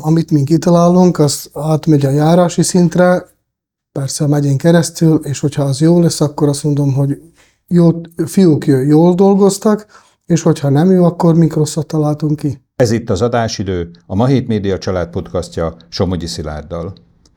Amit mi kitalálunk, az átmegy a járási szintre, persze a megyén keresztül, és hogyha az jó lesz, akkor azt mondom, hogy jó, fiúk jól dolgoztak, és hogyha nem jó, akkor mikroszat találtunk ki. Ez itt az adásidő, a Ma Hét Média család podcastja Somogyi Szilárddal.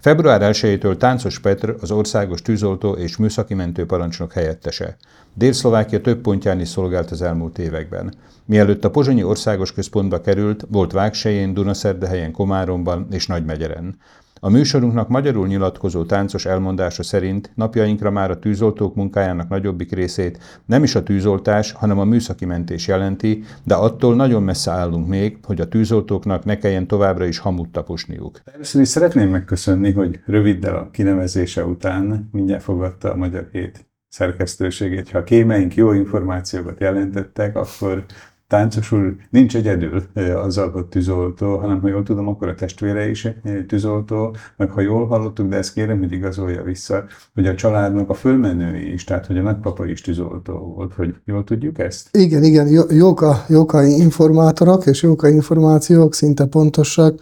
Február 1-től Táncos Petr az országos tűzoltó és műszaki mentőparancsnok helyettese. Dél-Szlovákia több pontján is szolgált az elmúlt években. Mielőtt a Pozsonyi Országos Központba került, volt Vágsején, Dunaszerdehelyen, Komáromban és Nagymegyeren. A műsorunknak magyarul nyilatkozó táncos elmondása szerint napjainkra már a tűzoltók munkájának nagyobbik részét nem is a tűzoltás, hanem a műszaki mentés jelenti, de attól nagyon messze állunk még, hogy a tűzoltóknak ne kelljen továbbra is hamut taposniuk. Először is szeretném megköszönni, hogy röviddel a kinevezése után mindjárt fogadta a Magyar Hét szerkesztőségét. Ha a kémeink jó információkat jelentettek, akkor Táncos úr nincs egyedül azzal, hogy tűzoltó, hanem ha jól tudom, akkor a testvére is tűzoltó, meg ha jól hallottuk, de ezt kérem, hogy igazolja vissza, hogy a családnak a fölmenői is, tehát hogy a nagypapa is tűzoltó volt, hogy jól tudjuk ezt? Igen, igen, jók a, jók a informátorok, és jók a információk, szinte pontosak.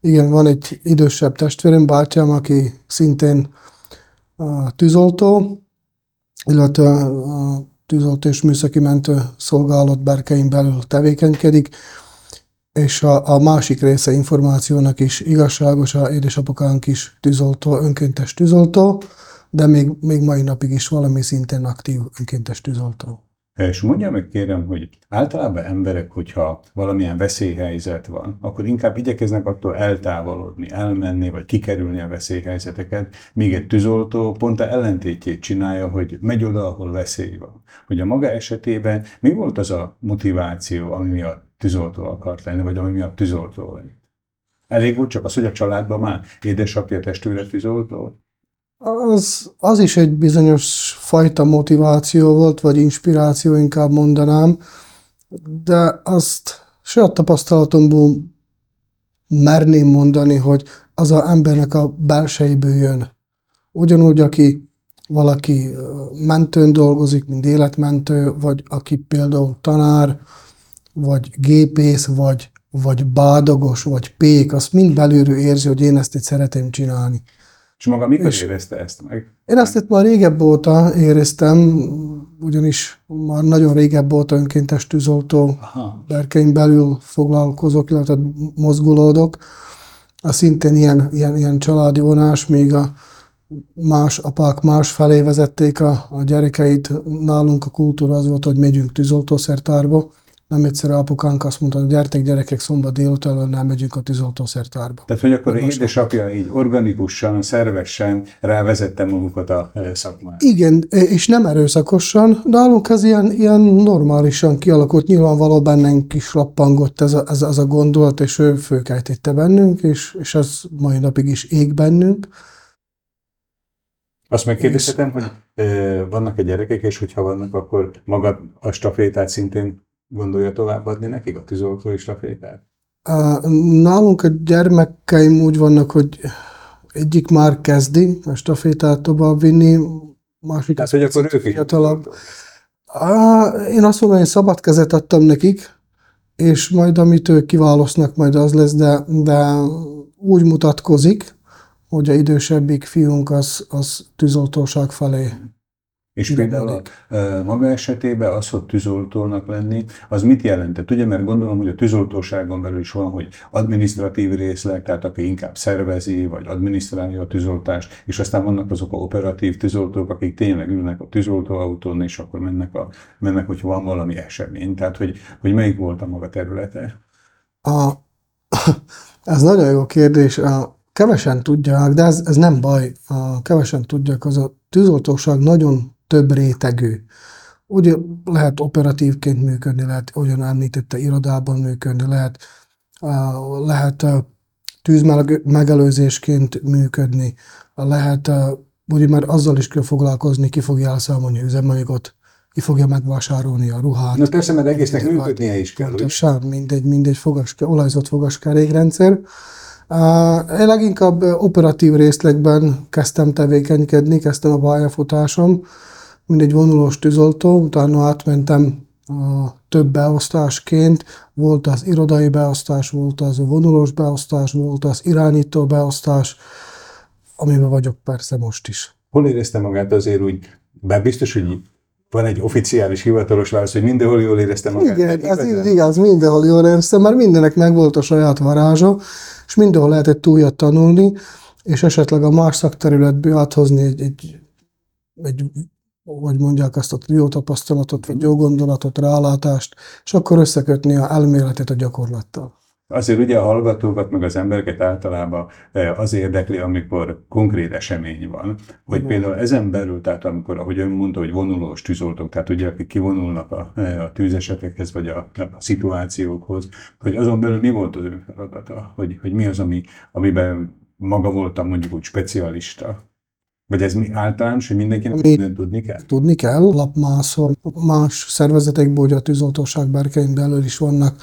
Igen, van egy idősebb testvérem, bátyám, aki szintén a tűzoltó, illetve a tűzoltó és műszaki mentő szolgálat berkein belül tevékenykedik, és a, a másik része információnak is igazságos, a édesapukánk is tűzoltó, önkéntes tűzoltó, de még, még mai napig is valami szinten aktív önkéntes tűzoltó. És mondja meg kérem, hogy általában emberek, hogyha valamilyen veszélyhelyzet van, akkor inkább igyekeznek attól eltávolodni, elmenni, vagy kikerülni a veszélyhelyzeteket, míg egy tűzoltó pont a ellentétjét csinálja, hogy megy oda, ahol veszély van. Hogy a maga esetében mi volt az a motiváció, ami miatt tűzoltó akart lenni, vagy ami miatt tűzoltó lett? Elég volt csak az, hogy a családban már édesapja testvére tűzoltó? Az, az is egy bizonyos fajta motiváció volt, vagy inspiráció, inkább mondanám, de azt saját tapasztalatomból merném mondani, hogy az a embernek a belsejéből jön. Ugyanúgy, aki valaki mentőn dolgozik, mint életmentő, vagy aki például tanár, vagy gépész, vagy, vagy bádogos, vagy pék, azt mind belülről érzi, hogy én ezt itt szeretem csinálni. És maga mikor és érezte ezt meg? Én ezt itt már régebb óta éreztem, ugyanis már nagyon régebb óta önkéntes tűzoltó Aha. berkein belül foglalkozok, illetve mozgulódok. A szintén ilyen, ilyen, ilyen családi vonás, még a más apák más felé vezették a, a gyerekeit. Nálunk a kultúra az volt, hogy megyünk tűzoltószertárba, nem egyszer apukánk azt mondta, hogy gyertek gyerekek szombat délután, nem megyünk a tűzoltószertárba. Tehát, hogy akkor édesapja így organikusan, szervesen rávezette magukat a szakmára. Igen, és nem erőszakosan, de állunk ez ilyen, ilyen normálisan kialakult, nyilvánvaló bennünk is lappangott ez a, ez, ez a gondolat, és ő főkeltette bennünk, és, és ez mai napig is ég bennünk. Azt megkérdezhetem, hogy vannak-e gyerekek, és hogyha vannak, akkor maga a stafétát szintén gondolja továbbadni nekik a tűzoltó stafétát? Nálunk a gyermekeim úgy vannak, hogy egyik már kezdi a stafétát továbbvinni, másik Tehát, hogy akkor ők fiatalabb. Én azt mondom, hogy szabad kezet adtam nekik, és majd amit ők kiválasztnak, majd az lesz, de, de úgy mutatkozik, hogy a idősebbik fiunk az, az tűzoltóság felé és Igen, például a maga esetében az, hogy tűzoltónak lenni, az mit jelentett? Ugye, mert gondolom, hogy a tűzoltóságon belül is van, hogy administratív részleg, tehát aki inkább szervezi, vagy adminisztrálja a tűzoltást, és aztán vannak azok a operatív tűzoltók, akik tényleg ülnek a tűzoltóautón, és akkor mennek, a, mennek hogyha van valami esemény. Tehát, hogy, hogy melyik volt a maga területe? A, ez nagyon jó kérdés. A, kevesen tudják, de ez, ez nem baj. A, kevesen tudják, az a tűzoltóság nagyon több rétegű. Úgy lehet operatívként működni, lehet, olyan említette, irodában működni, lehet, lehet tűzmegelőzésként működni, lehet, ugye már azzal is kell foglalkozni, ki fogja elszámolni üzemanyagot, ki fogja megvásárolni a ruhát. Na persze, mert egésznek működnie is kell. Pontosan, mindegy, mindegy fogaska, olajzott fogaskerékrendszer. Én leginkább operatív részlegben kezdtem tevékenykedni, kezdtem a pályafutásom, mint egy vonulós tűzoltó, utána átmentem a több beosztásként. Volt az irodai beosztás, volt az vonulós beosztás, volt az irányító beosztás, amiben vagyok persze most is. Hol érezte magát azért úgy, bár biztos, hogy van egy oficiális hivatalos válasz, hogy mindenhol jól érezte magát. Igen, ez igaz, mindenhol jól éreztem, mert mindenek megvolt a saját varázsa, és mindenhol lehetett újat tanulni, és esetleg a más szakterületből áthozni egy, egy, egy hogy mondják azt a jó tapasztalatot, vagy jó gondolatot, rálátást, és akkor összekötni a elméletet a gyakorlattal. Azért ugye a hallgatókat, meg az embereket általában e, az érdekli, amikor konkrét esemény van, hogy Igen. például ezen belül, tehát amikor, ahogy ön mondta, hogy vonulós tűzoltók, tehát ugye akik kivonulnak a, e, a tűzesetekhez, vagy a, a szituációkhoz, hogy azon belül mi volt az ön feladata, hogy, hogy mi az, ami, amiben maga voltam mondjuk úgy specialista. Vagy ez mi általános, hogy mindenkinek Mi mindent tudni kell? Tudni kell. Lapmászor más szervezetekből, hogy a tűzoltóság berkein belül is vannak,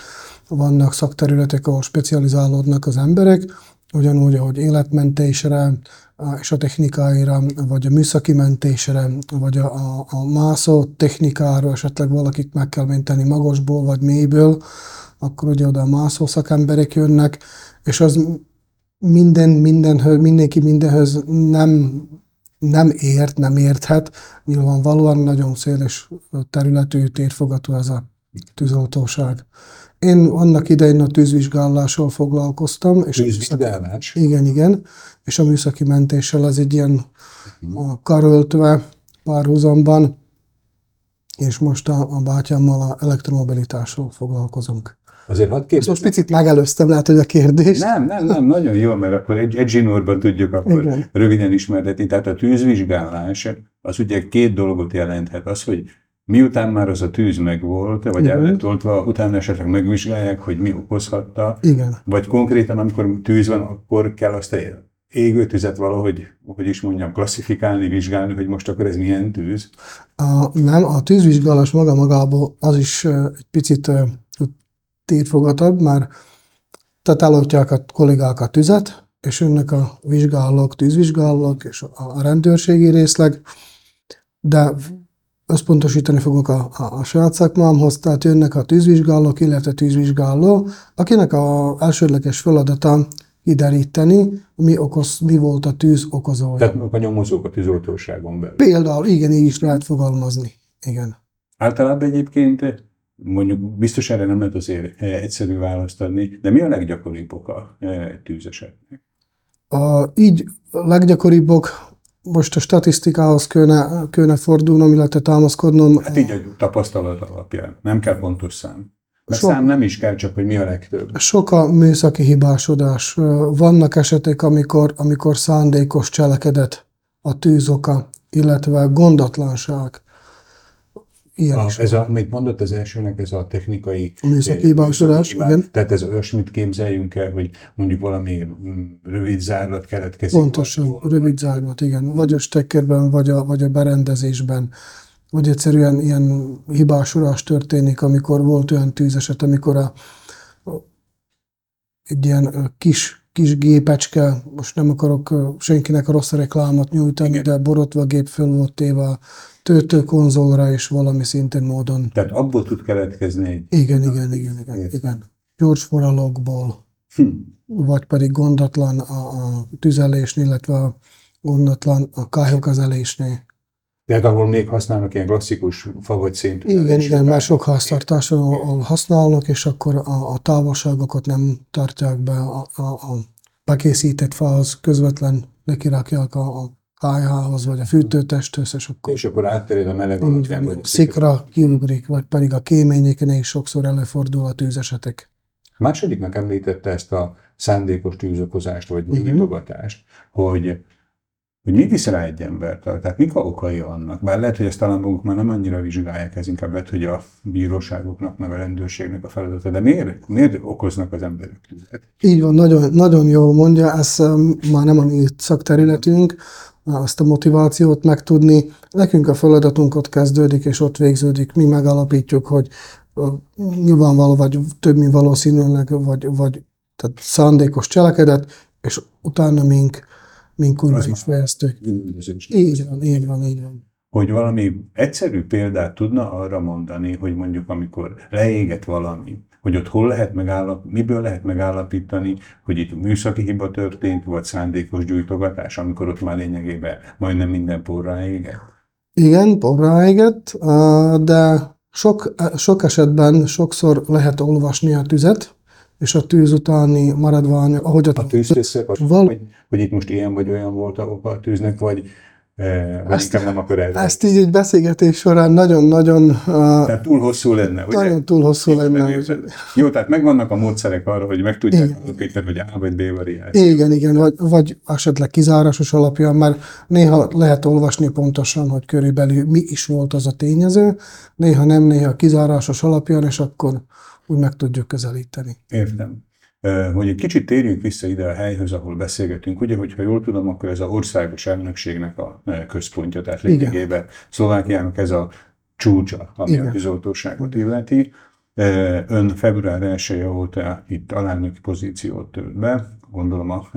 vannak szakterületek, ahol specializálódnak az emberek, ugyanúgy, ahogy életmentésre, és a technikáira, vagy a műszaki mentésre, vagy a, a, a mászó technikára, esetleg valakit meg kell menteni magasból, vagy mélyből, akkor ugye oda a mászó szakemberek jönnek, és az minden, mindenhöz, mindenki mindenhöz nem nem ért, nem érthet. Nyilvánvalóan nagyon széles területű, térfogatú ez a tűzoltóság. Én annak idején a tűzvizsgálással foglalkoztam. És Tűzvizsgálás? Igen, igen. És a műszaki mentéssel az egy ilyen a karöltve párhuzamban, és most a, a bátyámmal a elektromobilitásról foglalkozunk. Azért hadd kérdezzem. Most picit megelőztem, lehet, hogy a kérdés. Nem, nem, nem, nagyon jó, mert akkor egy, egy zsinórban tudjuk akkor Igen. röviden ismertetni. Tehát a tűzvizsgálás az ugye két dolgot jelenthet. Az, hogy miután már az a tűz megvolt, vagy el lett oltva, utána esetleg megvizsgálják, hogy mi okozhatta. Igen. Vagy konkrétan, amikor tűz van, akkor kell azt a égő tüzet valahogy, hogy is mondjam, klasszifikálni, vizsgálni, hogy most akkor ez milyen tűz? A, nem, a tűzvizsgálás maga magából az is egy picit térfogatabb, már tehát elosztják a kollégák a tüzet, és önnek a vizsgálók, tűzvizsgálók és a rendőrségi részleg, de összpontosítani fogok a, a, a saját szakmámhoz, tehát jönnek a tűzvizsgálók, illetve tűzvizsgáló, akinek a elsődleges feladata kideríteni, mi, okoz, mi volt a tűz okozója. Tehát a nyomozók a tűzoltóságon belül. Például, igen, így is lehet fogalmazni. Igen. Általában egyébként mondjuk biztos erre nem lehet azért eh, egyszerű választ adni, de mi a leggyakoribb oka eh, tűzesetnek? A, így leggyakoribbok, most a statisztikához kéne, kéne fordulnom, illetve támaszkodnom. Hát így a tapasztalat alapján, nem kell pontos szám. Mert Sok, szám nem is kell, csak hogy mi a legtöbb. Sok a műszaki hibásodás. Vannak esetek, amikor, amikor szándékos cselekedet a tűzoka, illetve gondatlanság. Ilyen a, is ez a, amit mondott az elsőnek, ez a technikai műszaki hibásodás, igen. Tehát ez olyasmit képzeljünk el, hogy mondjuk valami mm, rövid zárlat keletkezik. Pontosan, vagy, rövid zárlat, igen. Vagy a stekkerben, vagy a, vagy a berendezésben. Vagy egyszerűen ilyen hibásolás történik, amikor volt olyan tűzeset, amikor a, a egy ilyen kis, kis gépecske, most nem akarok senkinek a rossz reklámot nyújtani, Igen. de borotva gép föl volt téve töltőkonzolra és valami szintén módon. Tehát abból tud keletkezni egy... Igen, igen, igen, igen, igen. Gyors forralokból, hm. vagy pedig gondatlan a, a tüzelésnél, illetve a gondatlan a kályhokezelésnél. Tehát ahol még használnak ilyen klasszikus fa vagy szint. Igen, igen, mert sok háztartáson használnak, és akkor a, a távolságokat nem tartják be a, a, a bekészített fához, közvetlen nekirakják a, a kájhához, vagy a fűtőtesthöz, és akkor... És akkor átterjed a meleg alapján, Szikra kiugrik, vagy pedig a kéményeken is sokszor előfordul a tűzesetek. A másodiknak említette ezt a szándékos tűzokozást, vagy uh-huh. hogy hogy mi viszi rá egy embert, tehát mik a okai annak. Bár lehet, hogy ezt talán maguk már nem annyira vizsgálják, ez inkább lehet, hogy a bíróságoknak, meg a rendőrségnek a feladata. De miért, miért okoznak az emberek tüzet? Így van, nagyon, nagyon jól mondja, ez um, már nem a mi szakterületünk, azt a motivációt megtudni. Nekünk a feladatunk ott kezdődik, és ott végződik. Mi megalapítjuk, hogy nyilvánvaló, vagy több, mint valószínűleg, vagy, vagy tehát szándékos cselekedet, és utána mink, mink is fejeztük. Így van, így van, így van. hogy valami egyszerű példát tudna arra mondani, hogy mondjuk amikor leégett valami, hogy ott hol lehet megállap, miből lehet megállapítani, hogy itt műszaki hiba történt, vagy szándékos gyújtogatás, amikor ott már lényegében majdnem minden porrá égett. Igen, porrá égett, de sok, sok esetben sokszor lehet olvasni a tüzet, és a tűz utáni maradvány, ahogy a, a tűzkészek, val- hogy, hogy itt most ilyen vagy olyan volt a oka a tűznek, vagy ezt, nem akar el. Ezt így egy beszélgetés során nagyon-nagyon... Uh, tehát túl hosszú lenne, ugye? Nagyon túl hosszú lenne. Hogy... Jó, tehát megvannak a módszerek arra, hogy meg tudják alapítani, hogy A vagy B variáció. Igen, igen, vagy, vagy esetleg kizárásos alapján, mert néha lehet olvasni pontosan, hogy körülbelül mi is volt az a tényező, néha nem, néha kizárásos alapján, és akkor úgy meg tudjuk közelíteni. Értem hogy egy kicsit térjünk vissza ide a helyhöz, ahol beszélgetünk. Ugye, hogyha jól tudom, akkor ez a országos elnökségnek a központja, tehát lényegében Szlovákiának ez a csúcsa, ami Igen. a tűzoltóságot illeti. Ön február 1 óta itt alelnöki pozíciót tölt be. Gondolom a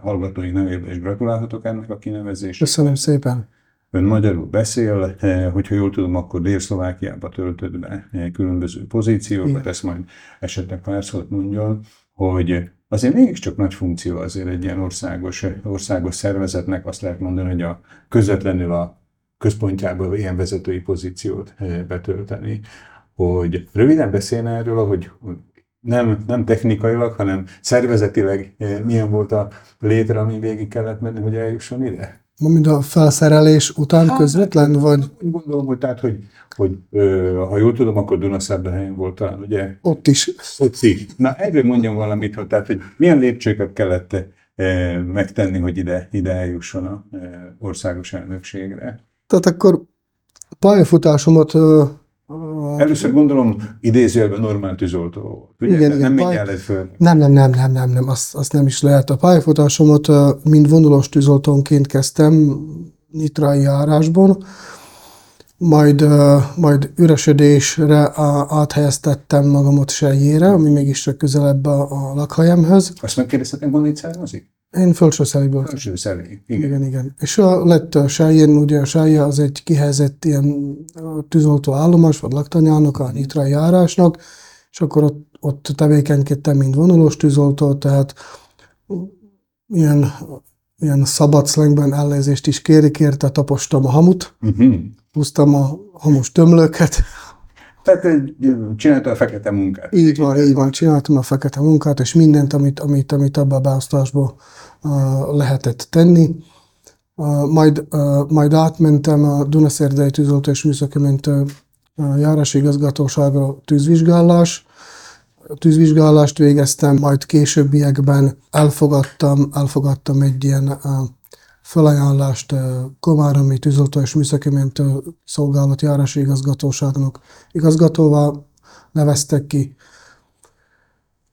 hallgatói nevében is gratulálhatok ennek a kinevezésére. Köszönöm szépen. Ön magyarul beszél, hogyha jól tudom, akkor Dél-Szlovákiába töltött be különböző pozíciókat, Igen. ezt majd esetleg pár szót mondjon hogy azért mégiscsak nagy funkció azért egy ilyen országos, országos szervezetnek, azt lehet mondani, hogy a közvetlenül a központjából ilyen vezetői pozíciót eh, betölteni. Hogy röviden beszélne erről, hogy nem, nem technikailag, hanem szervezetileg eh, milyen volt a létre, ami végig kellett menni, hogy eljusson ide? Mint a felszerelés után hát, közvetlen, vagy? Gondolom, hogy tehát, hogy, hogy ö, ha jól tudom, akkor Dunaszerdahelyen volt talán, ugye? Ott is. Ott is. Na, erről mondjam valamit, hogy, tehát, hogy milyen lépcsőket kellett e, megtenni, hogy ide, ide eljusson a e, országos elnökségre. Tehát akkor pályafutásomat Először gondolom idézőjelben normál tűzoltó volt. Igen, igen, nem pály... el föl. Nem, nem, nem, nem, nem, nem, azt, azt nem is lehet. A pályafutásomat mind vonulós tűzoltónként kezdtem nitrai járásban, majd, majd üresedésre áthelyeztettem magamat sejjére, ami mégiscsak közelebb a, a lakhelyemhez. Azt megkérdezhetem, honnan itt származik? Én Fölsőszeliből. Fölsőszeli, igen. igen. igen. És a, lett a Sájén, ugye a Sája az egy kihelyezett ilyen tűzoltó állomás, vagy laktanyának, a nyitrai járásnak, és akkor ott, ott tevékenykedtem, mint vonulós tűzoltó, tehát ilyen, ilyen szabad szlengben ellézést is kérik érte, tapostam a hamut, uh-huh. húztam a hamus tömlőket, tehát csinálta a fekete munkát. Így van, így van, csináltam a fekete munkát, és mindent, amit, amit, amit abban a beosztásból uh, lehetett tenni. Uh, majd, uh, majd átmentem a Dunaszerdei Tűzoltó és Műszaki Mentő uh, járási igazgatóságra tűzvizsgálás. Tűzvizsgálást végeztem, majd későbbiekben elfogadtam, elfogadtam egy ilyen uh, felajánlást Komáromi Tűzoltó és Műszaki Mentő Szolgálat járási igazgatóságnak igazgatóvá neveztek ki.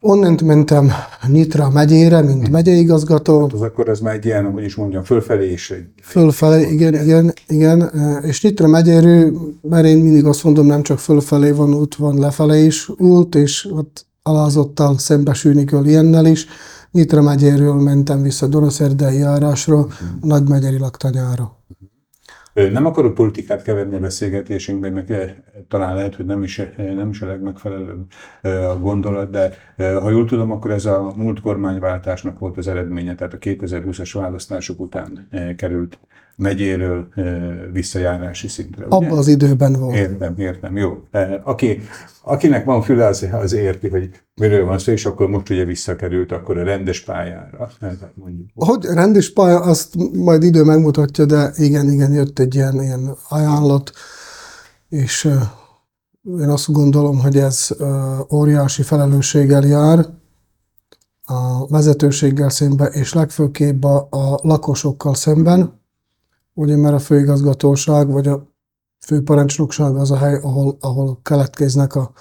Onnent mentem Nyitra megyére, mint megyei igazgató. Hát az akkor ez már egy ilyen, hogy is mondjam, fölfelé is. Egy, fölfelé, igen, igen, igen. És Nyitra megyéről, mert én mindig azt mondom, nem csak fölfelé van út, van lefelé is út, és ott alázottal szembesülni kell ilyennel is. Nyitra megyéről mentem vissza Doraszerdei járásra, a nagymegyeri laktanyára. Nem akarok politikát keverni a beszélgetésünkben, meg talán lehet, hogy nem is, nem is a legmegfelelőbb a gondolat, de ha jól tudom, akkor ez a múlt kormányváltásnak volt az eredménye, tehát a 2020-as választások után került megyéről visszajárási szintre. Abban az időben volt. Értem, értem, jó. Aki, akinek van füle, az, az érti, hogy miről van szó, és akkor most ugye visszakerült akkor a rendes pályára. Mondjuk. Hogy rendes pálya, azt majd idő megmutatja, de igen, igen, jött egy ilyen, ilyen ajánlat, és én azt gondolom, hogy ez óriási felelősséggel jár, a vezetőséggel szemben, és legfőképp a, a lakosokkal szemben, ugye mert a főigazgatóság vagy a főparancsnokság az a hely, ahol, ahol keletkeznek a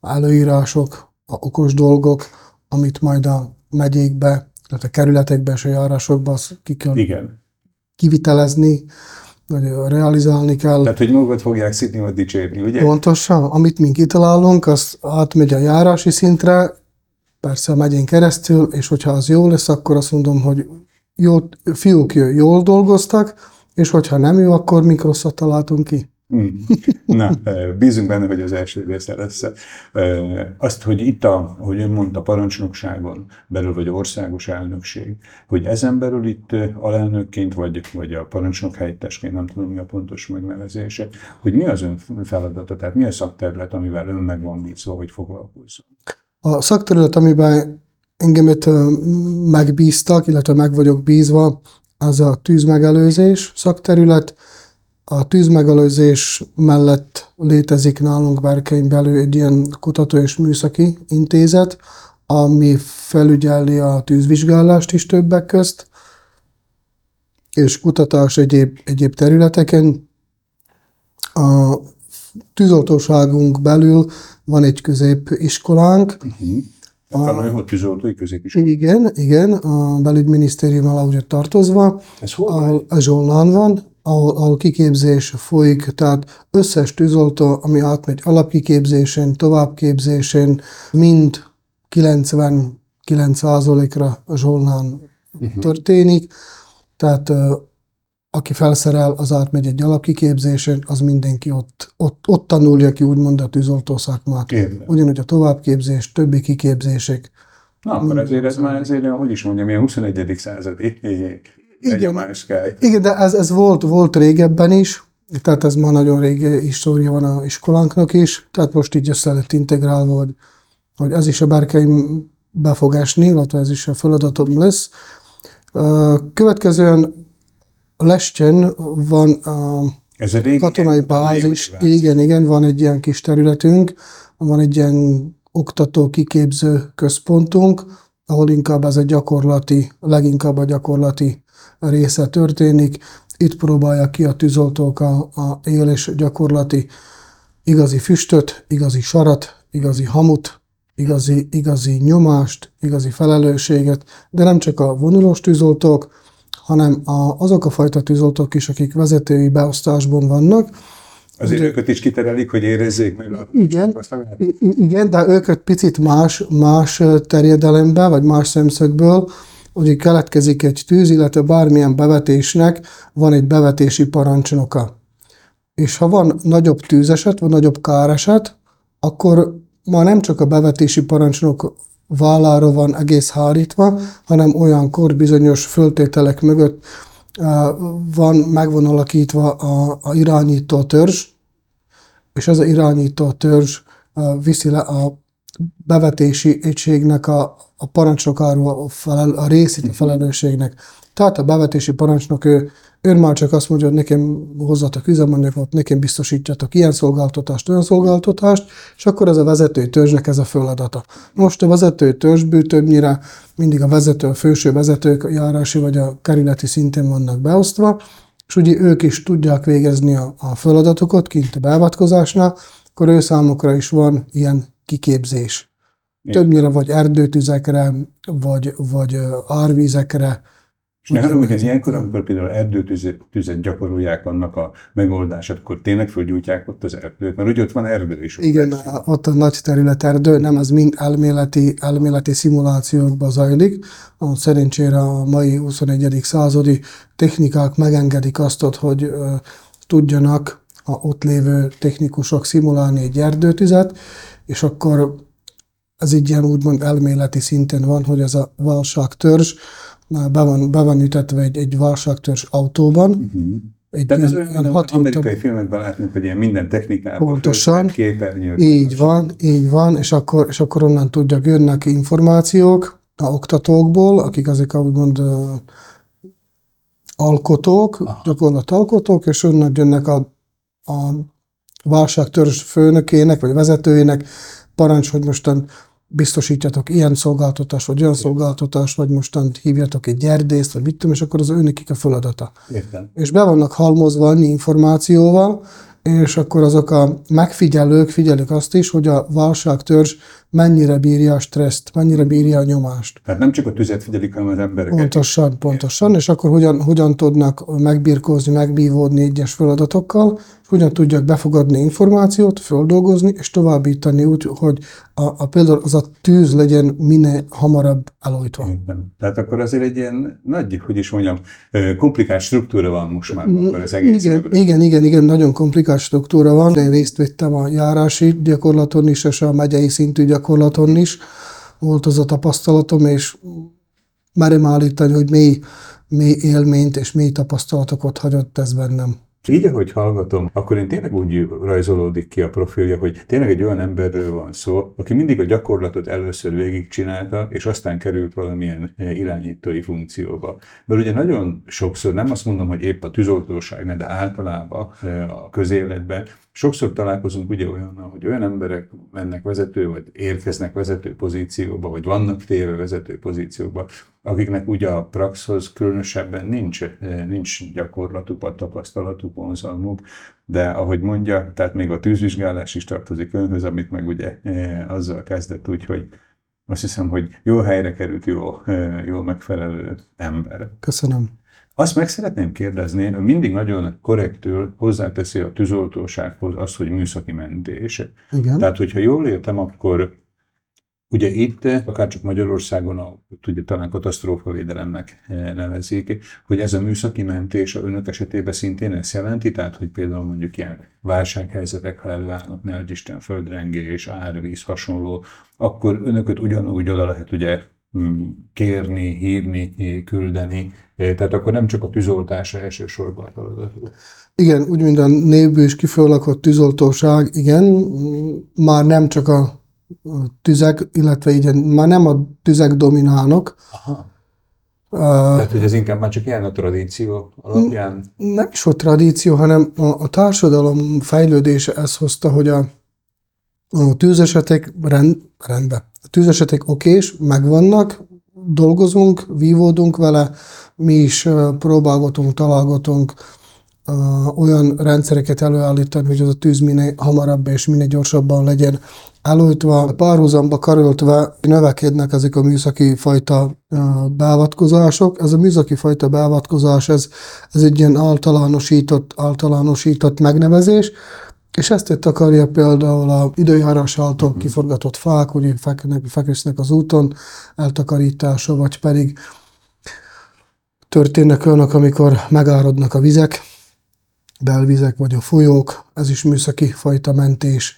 előírások, a okos dolgok, amit majd a megyékbe, tehát a kerületekbe és a járásokba ki kell Igen. kivitelezni, vagy realizálni kell. Tehát, hogy magukat fogják szítni, vagy dicsérni, ugye? Pontosan. Amit mi kitalálunk, az átmegy a járási szintre, persze a megyén keresztül, és hogyha az jó lesz, akkor azt mondom, hogy jó, fiúk jól dolgoztak, és hogyha nem jó, akkor mik rosszat találtunk ki. Hmm. Na, bízunk benne, hogy az első része lesz. Azt, hogy itt, a, hogy ön mondta, parancsnokságon belül, vagy országos elnökség, hogy ezen belül itt alelnökként, vagy, vagy a parancsnok helyettesként, nem tudom mi a pontos megnevezése, hogy mi az ön feladata, tehát mi a szakterület, amivel ön meg van bízva, hogy foglalkozzon? A szakterület, amiben engemet megbíztak, illetve meg vagyok bízva, az a tűzmegelőzés szakterület, a tűzmegelőzés mellett létezik nálunk Berkein belül egy ilyen kutató és műszaki intézet, ami felügyeli a tűzvizsgálást is többek közt, és kutatás egyéb, egyéb területeken. A tűzoltóságunk belül van egy középiskolánk. Uh-huh. A, a tűzoltói középiskola. Igen, igen, a belügyminisztérium alá tartozva. Ez hol van? A Zsolnán van, ahol, ahol kiképzés folyik, tehát összes tűzoltó, ami átmegy alapkiképzésen, továbbképzésen, mind 99%-ra a Zsolnán uh-huh. történik, tehát aki felszerel, az átmegy egy alapkiképzésen, az mindenki ott, ott, ott tanulja ki úgymond a tűzoltó szakmát. Érde. Ugyanúgy a továbbképzés, többi kiképzések. Na, akkor ezért ez már ezért, hogy is mondjam, ilyen 21. századi igen, igen, de ez, ez volt, volt régebben is, tehát ez már nagyon régi história van a iskolánknak is, tehát most így össze lett integrálva, hogy, hogy ez is a berkeim be fog esni, illetve ez is a feladatom lesz. Következően Lesten van a ez a régi katonai bázis, igen, igen, van egy ilyen kis területünk, van egy ilyen oktató kiképző központunk, ahol inkább ez a gyakorlati, leginkább a gyakorlati része történik. Itt próbálja ki a tűzoltók a, a élés gyakorlati igazi füstöt, igazi sarat, igazi hamut, igazi, igazi nyomást, igazi felelősséget, de nem csak a vonulós tűzoltók, hanem a, azok a fajta tűzoltók is, akik vezetői beosztásban vannak. Azért őket is kiterelik, hogy érezzék meg igen, igen, de őket picit más, más terjedelembe, vagy más szemszögből hogy keletkezik egy tűz, illetve bármilyen bevetésnek van egy bevetési parancsnoka. És ha van nagyobb tűzeset, vagy nagyobb káreset, akkor ma nem csak a bevetési parancsnok vállára van egész hárítva, hanem olyankor bizonyos föltételek mögött van, megvan alakítva a, a irányító törzs, és ez a irányító törzs viszi le a bevetési egységnek a, a parancsnokáról a, felel, a részét a mhm. felelősségnek. Tehát a bevetési parancsnok, ő, ő már csak azt mondja, hogy nekem hozzatok üzemanyagot, nekem biztosítjatok ilyen szolgáltatást, olyan szolgáltatást, és akkor ez a vezetői törzsnek ez a feladata. Most a vezetői törzsből többnyire mindig a vezető, a főső vezetők a járási vagy a kerületi szinten vannak beosztva, és ugye ők is tudják végezni a, a feladatokat kint a beavatkozásnál, akkor ő számukra is van ilyen kiképzés. Többnyire vagy erdőtüzekre, vagy, vagy árvízekre. És nem hogy ilyenkor, amikor például erdőtüzet gyakorolják annak a megoldását, akkor tényleg fölgyújtják ott az erdőt, mert ugye ott van erdő is. Igen, ott, ott a nagy terület erdő, nem az mind elméleti, elméleti szimulációkba zajlik. A szerencsére a mai 21. századi technikák megengedik azt, hogy tudjanak a ott lévő technikusok szimulálni egy erdőtüzet, és akkor ez egy ilyen úgymond elméleti szinten van, hogy ez a válságtörzs be van, be van ütetve egy, egy válságtörzs autóban, uh-huh. Egy Tehát ez olyan hat amerikai filmekben látni, hogy ilyen minden technikában. Pontosan. Képernyők. Így van, így van, és akkor, és akkor onnan tudják, jönnek információk a oktatókból, akik azok úgymond alkotók, gyakorlat alkotók, és onnan jönnek a, a válságtörzs főnökének, vagy vezetőjének parancs, hogy mostan biztosítjatok ilyen szolgáltatást, vagy olyan szolgáltatást, vagy mostan hívjatok egy gyerdészt, vagy mit tudom, és akkor az őnekik a feladata. Értem. És be vannak halmozva annyi információval, és akkor azok a megfigyelők figyelik azt is, hogy a válságtörzs mennyire bírja a stresszt, mennyire bírja a nyomást. Tehát nem csak a tüzet figyelik, hanem az embereket. Pontosan, pontosan, és akkor hogyan, hogyan tudnak megbírkózni, megbívódni egyes feladatokkal, és hogyan tudják befogadni információt, földolgozni, és továbbítani úgy, hogy a, a például az a tűz legyen minél hamarabb elojtva. Értem. Tehát akkor azért egy ilyen nagy, hogy is mondjam, komplikált struktúra van most már akkor az egész. Igen, mögött. igen, igen, igen, nagyon komplikált struktúra van. Én részt vettem a járási gyakorlaton is, és a megyei szintű gyakorlaton is. Volt az a tapasztalatom, és merem állítani, hogy mély, mély élményt és mély tapasztalatokat hagyott ez bennem. Így, ahogy hallgatom, akkor én tényleg úgy rajzolódik ki a profilja, hogy tényleg egy olyan emberről van szó, aki mindig a gyakorlatot először végigcsinálta, és aztán került valamilyen eh, irányítói funkcióba. Mert ugye nagyon sokszor, nem azt mondom, hogy épp a tűzoltóság, de általában eh, a közéletben, sokszor találkozunk ugye olyannal, hogy olyan emberek mennek vezető, vagy érkeznek vezető pozícióba, vagy vannak téve vezető pozícióba, akiknek ugye a praxhoz különösebben nincs, nincs gyakorlatuk, vagy tapasztalatuk, vonzalmuk, de ahogy mondja, tehát még a tűzvizsgálás is tartozik önhöz, amit meg ugye eh, azzal kezdett úgy, hogy azt hiszem, hogy jó helyre került, jó, eh, jó megfelelő ember. Köszönöm. Azt meg szeretném kérdezni, hogy mindig nagyon korrektül hozzáteszi a tűzoltósághoz azt, hogy műszaki mentés. Igen. Tehát, hogyha jól értem, akkor ugye itt, akár csak Magyarországon, a, ugye talán katasztrófavédelemnek eh, nevezik, hogy ez a műszaki mentés a önök esetében szintén ezt jelenti, tehát, hogy például mondjuk ilyen válsághelyzetek, ha előállnak, ne adj Isten, földrengés, árvíz, hasonló, akkor önököt ugyanúgy oda lehet ugye mm, kérni, hívni, küldeni, Eh, tehát akkor nem csak a tűzoltása elsősorban a feladat. Igen, úgy, mint a névből is kifejlakott tűzoltóság, igen, már nem csak a tüzek, illetve így már nem a tüzek dominálnak. Aha. Uh, Tehát, hogy ez inkább már csak ilyen a tradíció alapján. nem is a tradíció, hanem a, a társadalom fejlődése ezt hozta, hogy a, a tűzesetek rend, rendben. A tűzesetek okés, megvannak, dolgozunk, vívódunk vele, mi is próbálgatunk, találgatunk olyan rendszereket előállítani, hogy az a tűz minél hamarabb és minél gyorsabban legyen elojtva, párhuzamba karöltve növekednek ezek a műszaki fajta beavatkozások. Ez a műszaki fajta beavatkozás, ez, ez egy ilyen általánosított, általánosított megnevezés, és ezt itt akarja például a időjárás által kiforgatott fák, hogy feküdnek, feküsznek az úton, eltakarítása, vagy pedig történnek olyanok, amikor megáradnak a vizek, belvizek vagy a folyók, ez is műszaki fajta mentés.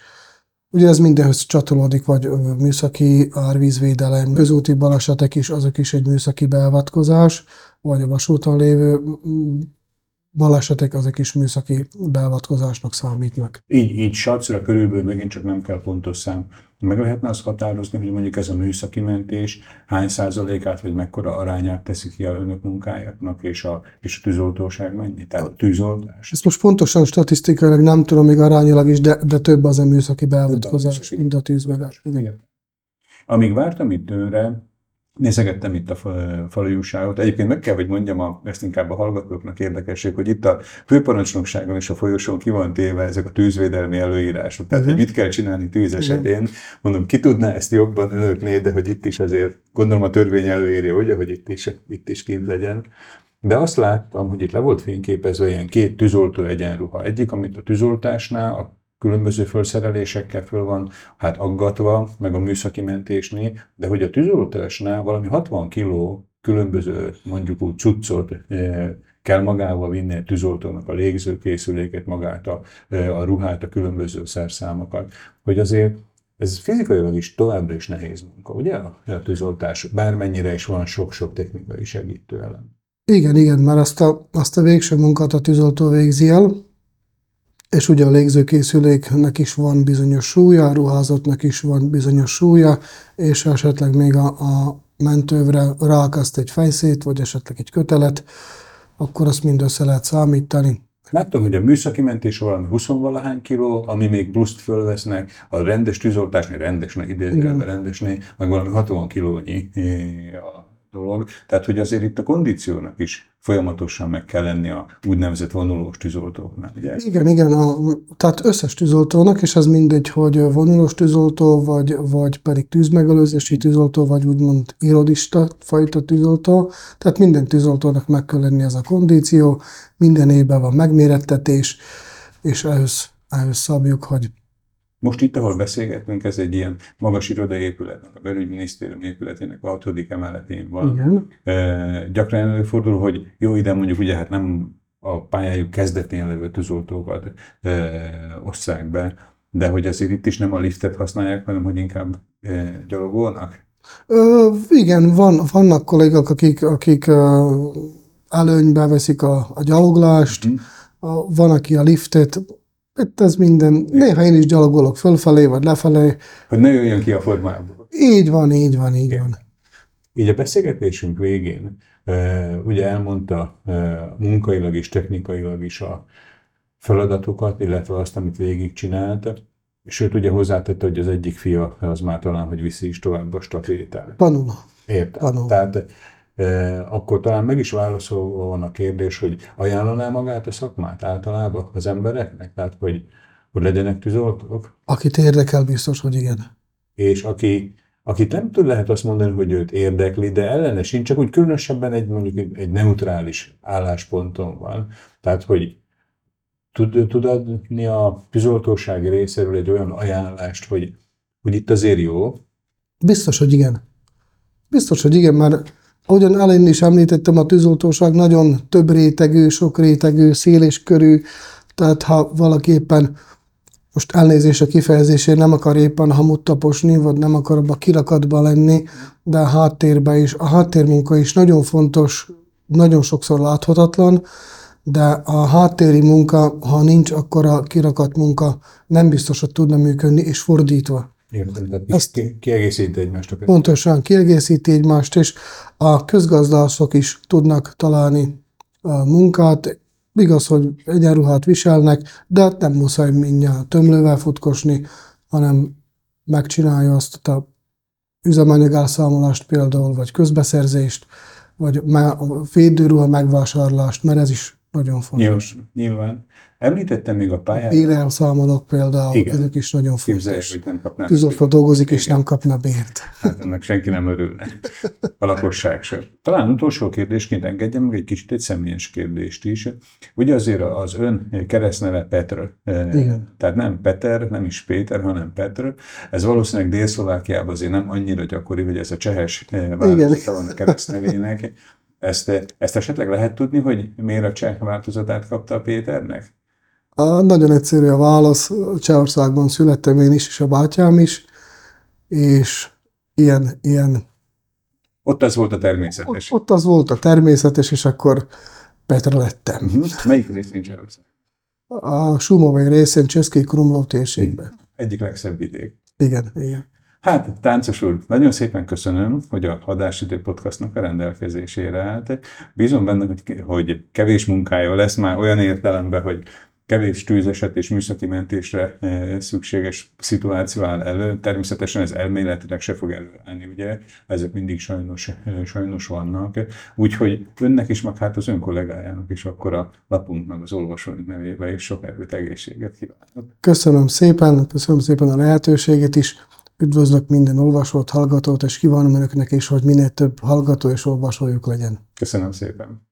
Ugye ez mindenhöz csatolódik, vagy műszaki árvízvédelem, közúti balesetek is, azok is egy műszaki beavatkozás, vagy a vasúton lévő balesetek, azok is műszaki beavatkozásnak számítnak. Így, így sarcra körülbelül megint csak nem kell pontos szám. Meg lehetne azt határozni, hogy mondjuk ez a műszaki mentés hány százalékát, vagy mekkora arányát teszi ki a önök munkájának, és a, és a tűzoltóság mennyi? Tehát a tűzoltás. Ezt most pontosan statisztikailag nem tudom még arányilag is, de, de több az a műszaki beavatkozás, mint a tűzvegás. Igen. Amíg vártam itt önre, nézegettem itt a fa- falui újságot. Egyébként meg kell, hogy mondjam, a, ezt inkább a hallgatóknak érdekesség, hogy itt a főparancsnokságon és a folyosón ki van téve ezek a tűzvédelmi előírások. Tehát, hogy mit kell csinálni tűz esetén. Mondom, ki tudná ezt jobban önöknél, de hogy itt is azért, gondolom a törvény előírja, ugye, hogy itt is, itt is kint legyen. De azt láttam, hogy itt le volt fényképezve ilyen két tűzoltó egyenruha. Egyik, amit a tűzoltásnál, a különböző felszerelésekkel föl van hát aggatva, meg a műszaki mentésnél, de hogy a tűzoltásnál valami 60 kiló különböző mondjuk úgy cuccot kell magával vinni a tűzoltónak a légzőkészüléket, magát a, a ruhát, a különböző szerszámokat, hogy azért ez fizikailag is továbbra is nehéz munka, ugye a tűzoltás, bármennyire is van sok-sok technikai segítő elem. Igen, igen, mert azt a, azt a végső munkát a tűzoltó végzi el, és ugye a légzőkészüléknek is van bizonyos súlya, a ruházatnak is van bizonyos súlya, és esetleg még a, a mentővre ráakaszt egy fejszét, vagy esetleg egy kötelet, akkor azt mind össze lehet számítani. Láttam, hogy a műszaki mentés valami 20 valahány kiló, ami még pluszt fölvesznek, a rendes tűzoltásnél, rendesnél, idézőjelben rendesnél, meg valami 60 kilónyi eh, a dolog. Tehát, hogy azért itt a kondíciónak is folyamatosan meg kell lenni a úgynevezett vonulós tűzoltóknál. Ugye? Igen, igen, a, tehát összes tűzoltónak, és ez mindegy, hogy vonulós tűzoltó, vagy, vagy pedig tűzmegelőzési tűzoltó, vagy úgymond irodista fajta tűzoltó. Tehát minden tűzoltónak meg kell lenni ez a kondíció, minden évben van megmérettetés, és ehhez, ehhez szabjuk, hogy most itt, ahol beszélgetünk, ez egy ilyen magas irodai épület, a belügyminisztérium épületének a hatodik emeletén van. igen, E, gyakran előfordul, hogy jó ide mondjuk ugye hát nem a pályájuk kezdetén levő tűzoltókat e, osszák be, de hogy azért itt is nem a liftet használják, hanem hogy inkább e, gyalogolnak. Ö, igen, van, vannak kollégák, akik, akik előnybe veszik a, a gyaloglást, Mhm. a, van, aki a liftet, itt ez minden, néha én is gyalogolok fölfelé, vagy lefelé, Hogy ne jöjjön ki a formából. így van, így van, így van. Így a beszélgetésünk végén ugye elmondta munkailag és technikailag is a feladatokat, illetve azt, amit végigcsinált, sőt ugye hozzátette, hogy az egyik fia az már talán, hogy viszi is tovább a stafétát. Tanul. Értem. Tanul. Tehát akkor talán meg is válaszolva van a kérdés, hogy ajánlaná magát a szakmát általában az embereknek? Tehát, hogy, hogy legyenek tűzoltók? Akit érdekel, biztos, hogy igen. és aki, akit nem tud lehet azt mondani, hogy őt érdekli, de ellene sincs, csak úgy különösebben egy mondjuk egy, neutrális állásponton van. Tehát, hogy tud, tud adni a tűzoltósági részéről egy olyan ajánlást, hogy, hogy itt azért jó, Biztos, hogy igen. Biztos, hogy igen, mert ahogyan elején is említettem, a tűzoltóság nagyon több rétegű, sok rétegű, széles körű, tehát ha valaki éppen most elnézés a kifejezésért nem akar éppen hamut taposni, vagy nem akar abba kirakatba lenni, de a háttérben is, a háttérmunka is nagyon fontos, nagyon sokszor láthatatlan, de a háttéri munka, ha nincs, akkor a kirakat munka nem biztos, hogy tudna működni, és fordítva. Értem, tehát ki, kiegészíti egymást. Pontosan kiegészíti egymást, és a közgazdászok is tudnak találni a munkát. Igaz, hogy egyenruhát viselnek, de hát nem muszáj mindjárt tömlővel futkosni, hanem megcsinálja azt a üzemanyag elszámolást például, vagy közbeszerzést, vagy védőruha megvásárlást, mert ez is nagyon fontos. Nyilván, nyilván. Említettem még a pályát, Bérelszámolók például, Igen. ezek is nagyon fontos. hogy nem kapnám. Tűzoltó dolgozik, és nem kapna bért. Hát ennek senki nem örülne. A lakosság sem. Talán utolsó kérdésként engedjem meg egy kicsit egy személyes kérdést is. Ugye azért az ön keresztneve Petr. eh, Igen. Tehát nem Peter, nem is Péter, hanem Petr. Ez valószínűleg Dél-Szlovákiában azért nem annyira gyakori, hogy ez a csehes eh, változata van a keresztnevének. Ezt, ezt esetleg lehet tudni, hogy miért a cseh változatát kapta a Péternek? A, nagyon egyszerű a válasz. Csehországban születtem én is, és a bátyám is, és ilyen, ilyen Ott az volt a ott, természetes. ott az volt a természetes, és akkor Petra lettem. Uh-huh. Melyik részén Csehország? A Sumovai részén Cseszki Krumlov térségben. Egyik legszebb vidék. Igen, igen. Hát, táncos úr, nagyon szépen köszönöm, hogy a Hadásidő Podcastnak a rendelkezésére állt. Bízom benne, hogy, hogy kevés munkája lesz már olyan értelemben, hogy kevés tűzeset és műszaki mentésre eh, szükséges szituáció áll elő. Természetesen ez elméletileg se fog előállni, ugye? Ezek mindig sajnos, eh, sajnos vannak. Úgyhogy önnek is, meg hát az ön kollégájának is akkor a lapunk meg az olvasóink nevébe és sok erőt, egészséget kívánok. Köszönöm szépen, köszönöm szépen a lehetőséget is. Üdvözlök minden olvasót, hallgatót, és kívánom önöknek is, hogy minél több hallgató és olvasójuk legyen. Köszönöm szépen.